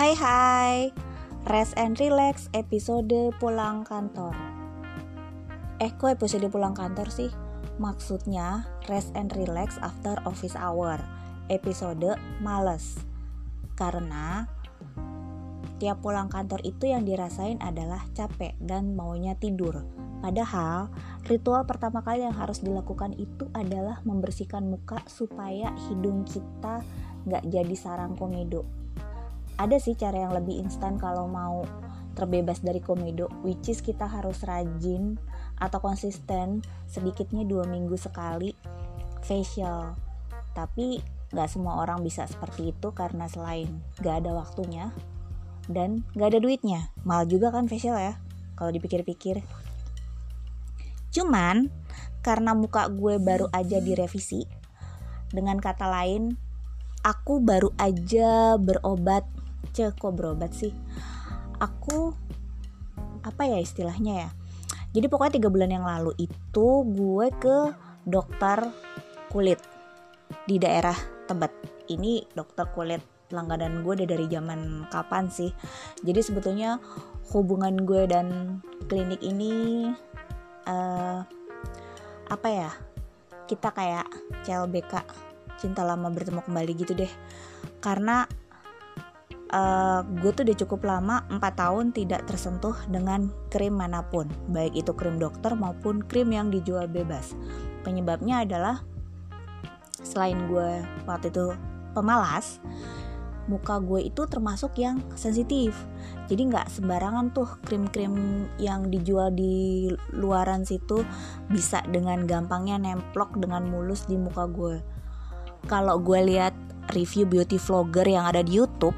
Hai hai. Rest and relax episode pulang kantor. Eh kok episode pulang kantor sih? Maksudnya rest and relax after office hour. Episode males. Karena tiap pulang kantor itu yang dirasain adalah capek dan maunya tidur. Padahal ritual pertama kali yang harus dilakukan itu adalah membersihkan muka supaya hidung kita nggak jadi sarang komedo ada sih cara yang lebih instan kalau mau terbebas dari komedo which is kita harus rajin atau konsisten sedikitnya dua minggu sekali facial. Tapi gak semua orang bisa seperti itu karena selain gak ada waktunya dan gak ada duitnya. Mal juga kan facial ya kalau dipikir-pikir. Cuman karena muka gue baru aja direvisi dengan kata lain aku baru aja berobat cek kok berobat sih. Aku apa ya istilahnya ya? Jadi pokoknya tiga bulan yang lalu itu gue ke dokter kulit di daerah Tebet. Ini dokter kulit langganan gue udah dari zaman kapan sih. Jadi sebetulnya hubungan gue dan klinik ini uh, apa ya kita kayak CLBK cinta lama bertemu kembali gitu deh. Karena uh, gue tuh udah cukup lama 4 tahun tidak tersentuh dengan krim mana pun. Baik itu krim dokter maupun krim yang dijual bebas. Penyebabnya adalah selain gue waktu itu pemalas muka gue itu termasuk yang sensitif. Jadi nggak sembarangan tuh krim-krim yang dijual di luaran situ bisa dengan gampangnya nemplok dengan mulus di muka gue kalau gue lihat review beauty vlogger yang ada di YouTube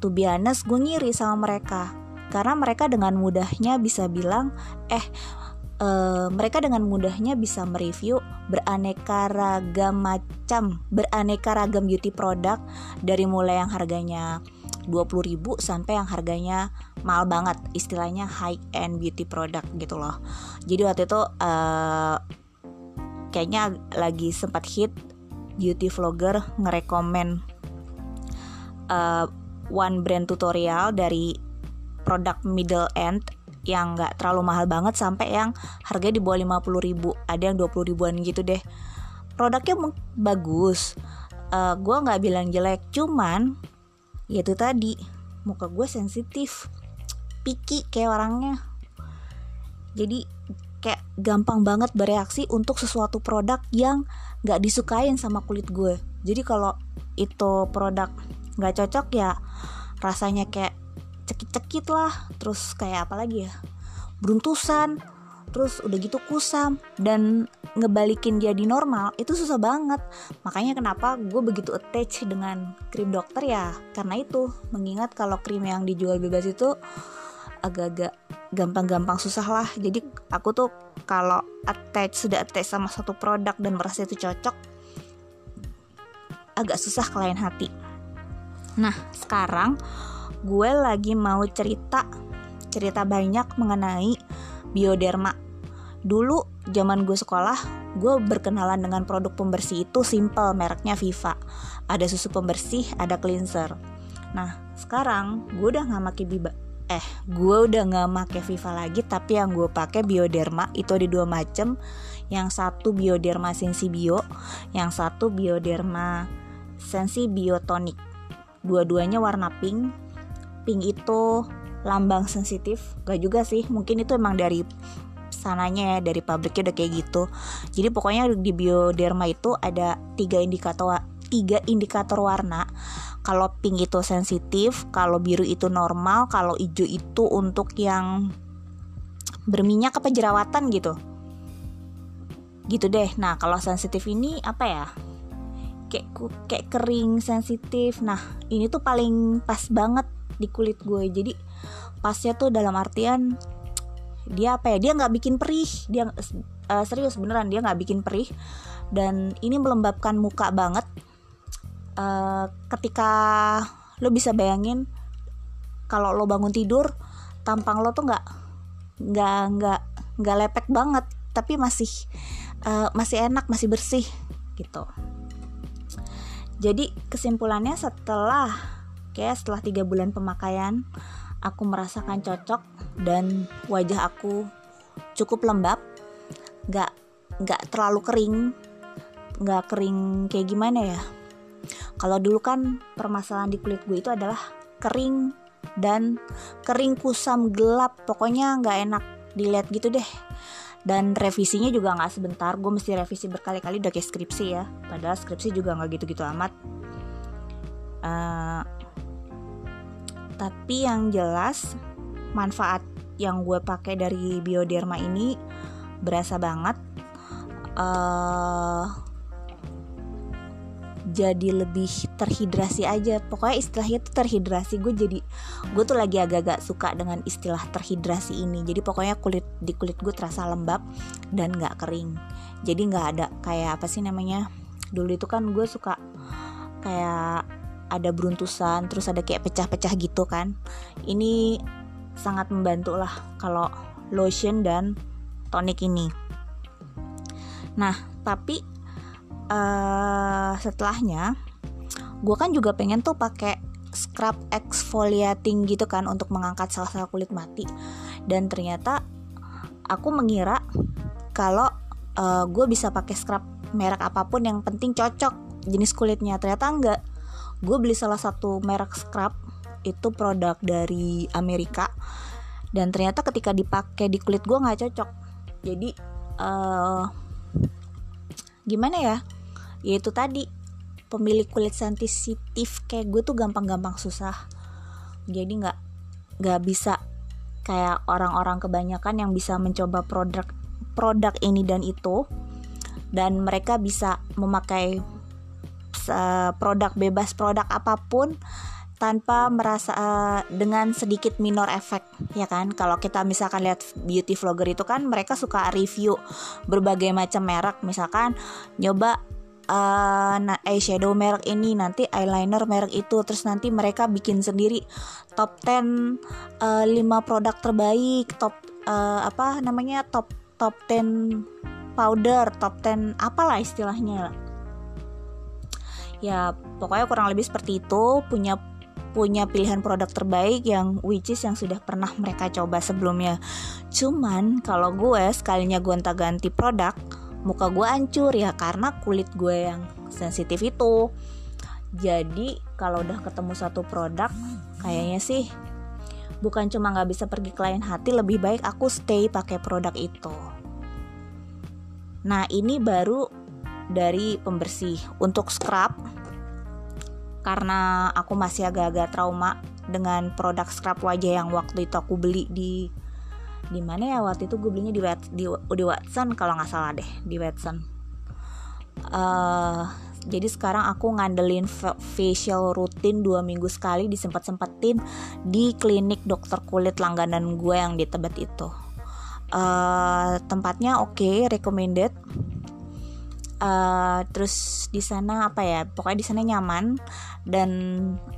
to be honest gue ngiri sama mereka. Karena mereka dengan mudahnya bisa bilang eh Uh, mereka dengan mudahnya bisa mereview beraneka ragam macam beraneka ragam beauty product dari mulai yang harganya 20.000 sampai yang harganya mahal banget istilahnya high end beauty product gitu loh. Jadi waktu itu uh, kayaknya lagi sempat hit beauty vlogger ngerekomen uh, one brand tutorial dari produk middle end yang nggak terlalu mahal banget sampai yang harganya di bawah 50 ribu. Ada yang 20 ribuan gitu deh. Produknya bagus. Uh, eh, gue nggak bilang jelek cuman ya itu tadi muka gue sensitif picky kayak orangnya. Jadi kayak gampang banget bereaksi untuk sesuatu produk yang nggak disukain sama kulit gue. Jadi kalau itu produk nggak cocok ya rasanya kayak cekit-cekit lah. Terus kayak apa lagi ya? Beruntusan. Terus udah gitu kusam. Dan ngebalikin dia di normal itu susah banget. Makanya kenapa gue begitu attach dengan krim dokter ya? Karena itu mengingat kalau krim yang dijual bebas itu agak-agak gampang-gampang susah lah. Jadi aku tuh kalau attach sudah attach sama satu produk dan merasa itu cocok agak susah ke lain hati Nah, sekarang gue lagi mau cerita cerita banyak mengenai bioderma. Dulu zaman gue sekolah, gue berkenalan dengan produk pembersih itu simple, mereknya Viva. Ada susu pembersih, ada cleanser. Nah, sekarang gue udah nggak pakai biba eh gue udah nggak pakai Viva lagi tapi yang gue pakai bioderma itu ada dua macam yang satu bioderma sensibio yang satu bioderma sensi biotonic dua-duanya warna pink. Pink itu lambang sensitif. Gak juga sih mungkin itu emang dari sananya ya dari pabriknya udah kayak gitu. Jadi pokoknya di bioderma itu ada tiga indikator tiga indikator warna. Kalau pink itu sensitif kalau biru itu normal kalau hijau itu untuk yang berminyak apa jerawatan gitu. Gitu deh. Nah kalau sensitif ini apa ya kayak kayak kering sensitif. Nah ini tuh paling pas banget di kulit gue. Jadi pasnya tuh dalam artian dia apa ya dia nggak bikin perih. Dia uh, serius beneran dia nggak bikin perih. Dan ini melembabkan muka banget. Uh, ketika lo bisa bayangin kalau lo bangun tidur tampang lo tuh nggak nggak nggak nggak lepek banget. Tapi masih uh, masih enak masih bersih gitu jadi kesimpulannya setelah oke setelah tiga bulan pemakaian aku merasakan cocok dan wajah aku cukup lembab. Nggak nggak terlalu kering nggak kering kayak gimana ya. Kalau dulu kan permasalahan di kulit gue itu adalah kering dan kering kusam gelap. Pokoknya nggak enak dilihat gitu deh dan revisinya juga nggak sebentar gue mesti revisi berkali-kali udah kayak skripsi ya. Padahal skripsi juga nggak gitu-gitu amat. Uh, tapi yang jelas manfaat yang gue pakai dari bioderma ini berasa banget. Uh, jadi lebih terhidrasi aja. Pokoknya istilahnya tuh terhidrasi. Gue jadi gue tuh lagi agak-agak suka dengan istilah terhidrasi ini. Jadi pokoknya kulit di kulit gue terasa lembab dan nggak kering. Jadi nggak ada kayak apa sih namanya? Dulu itu kan gue suka kayak ada beruntusan terus ada kayak pecah-pecah gitu kan. Ini sangat membantu lah kalau lotion dan tonic ini. Nah tapi uh, setelahnya gue kan juga pengen tuh pakai scrub exfoliating gitu kan untuk mengangkat sel-sel kulit mati. Dan ternyata aku mengira kalau uh, gue bisa pakai scrub merek apa pun yang penting cocok jenis kulitnya. Ternyata enggak. Gue beli salah satu merek scrub itu produk dari Amerika. Dan ternyata ketika dipakai di kulit gue nggak cocok. Jadi uh, gimana ya yaitu tadi pemilik kulit sensitif kayak gue tuh gampang-gampang susah. Jadi nggak nggak bisa kayak orang-orang kebanyakan yang bisa mencoba produk produk ini dan itu. Dan mereka bisa memakai produk bebas produk apa pun tanpa merasa uh, dengan sedikit minor efek ya kan? Kalau kita misalkan lihat beauty vlogger itu kan mereka suka review berbagai macam merek. Misalkan nyoba uh, eyeshadow merek ini nanti eyeliner merek itu. Terus nanti mereka bikin sendiri top 10 uh, 5 produk terbaik top uh, apa namanya top top 10 powder top 10 apalah istilahnya. Ya pokoknya kurang lebih seperti itu. Punya punya pilihan produk terbaik yang which is yang sudah pernah mereka coba sebelumnya. Cuman kalau gue sekalinya gonta-ganti produk, muka gue hancur ya karena kulit gue yang sensitif itu. Jadi kalau udah ketemu satu produk, kayaknya sih bukan cuma nggak bisa pergi ke lain hati, lebih baik aku stay pakai produk itu. Nah ini baru dari pembersih untuk scrub karena aku masih agak-agak trauma dengan produk scrub wajah yang waktu itu aku beli di di mana ya waktu itu gue belinya di di, di Watson kalau nggak salah deh di Watson. Uh, jadi sekarang aku ngandelin facial rutin dua minggu sekali disempet sempetin di klinik dokter kulit langganan gue yang di Tebet itu. Uh, tempatnya oke okay, recommended uh, terus di sana apa ya pokoknya di sana nyaman. Dan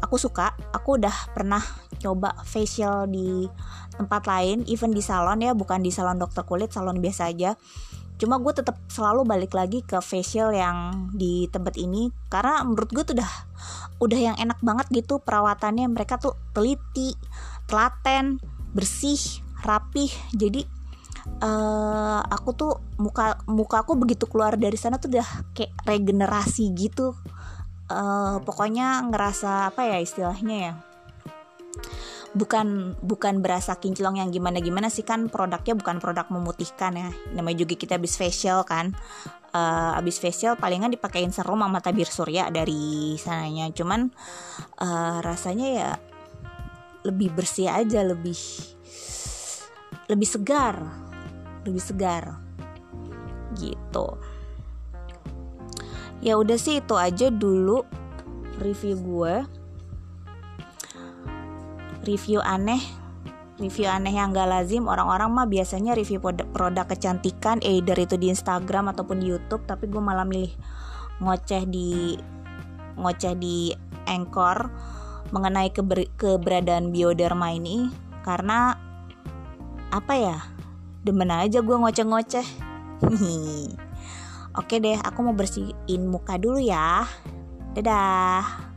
aku suka aku udah pernah coba facial di tempat lain even di salon ya bukan di salon dokter kulit salon biasa aja. Cuma gue tetap selalu balik lagi ke facial yang di Tebet ini karena menurut gue tuh udah udah yang enak banget gitu perawatannya. Mereka tuh teliti telaten bersih rapih. Jadi uh, aku tuh muka muka aku begitu keluar dari sana tuh udah kayak regenerasi gitu. Uh, pokoknya ngerasa apa ya istilahnya ya? Bukan bukan berasa kinclong yang gimana gimana sih kan produknya bukan produk memutihkan ya. Namanya juga kita habis facial kan. Uh, habis facial palingan dipakein serum sama tabir surya dari sananya. Cuman uh, rasanya ya lebih bersih aja lebih lebih segar lebih segar. Gitu. Ya udah sih itu aja dulu review gue. Review aneh. Review aneh yang gak lazim. Orang-orang mah biasanya review produk kecantikan either itu di Instagram ataupun di YouTube tapi gue malah milih ngoceh di ngoceh di Anchor mengenai keber, keberadaan bioderma ini. Karena apa ya demen aja gue ngoceh-ngoceh Oke deh, aku mau bersihin muka dulu ya. Dadah.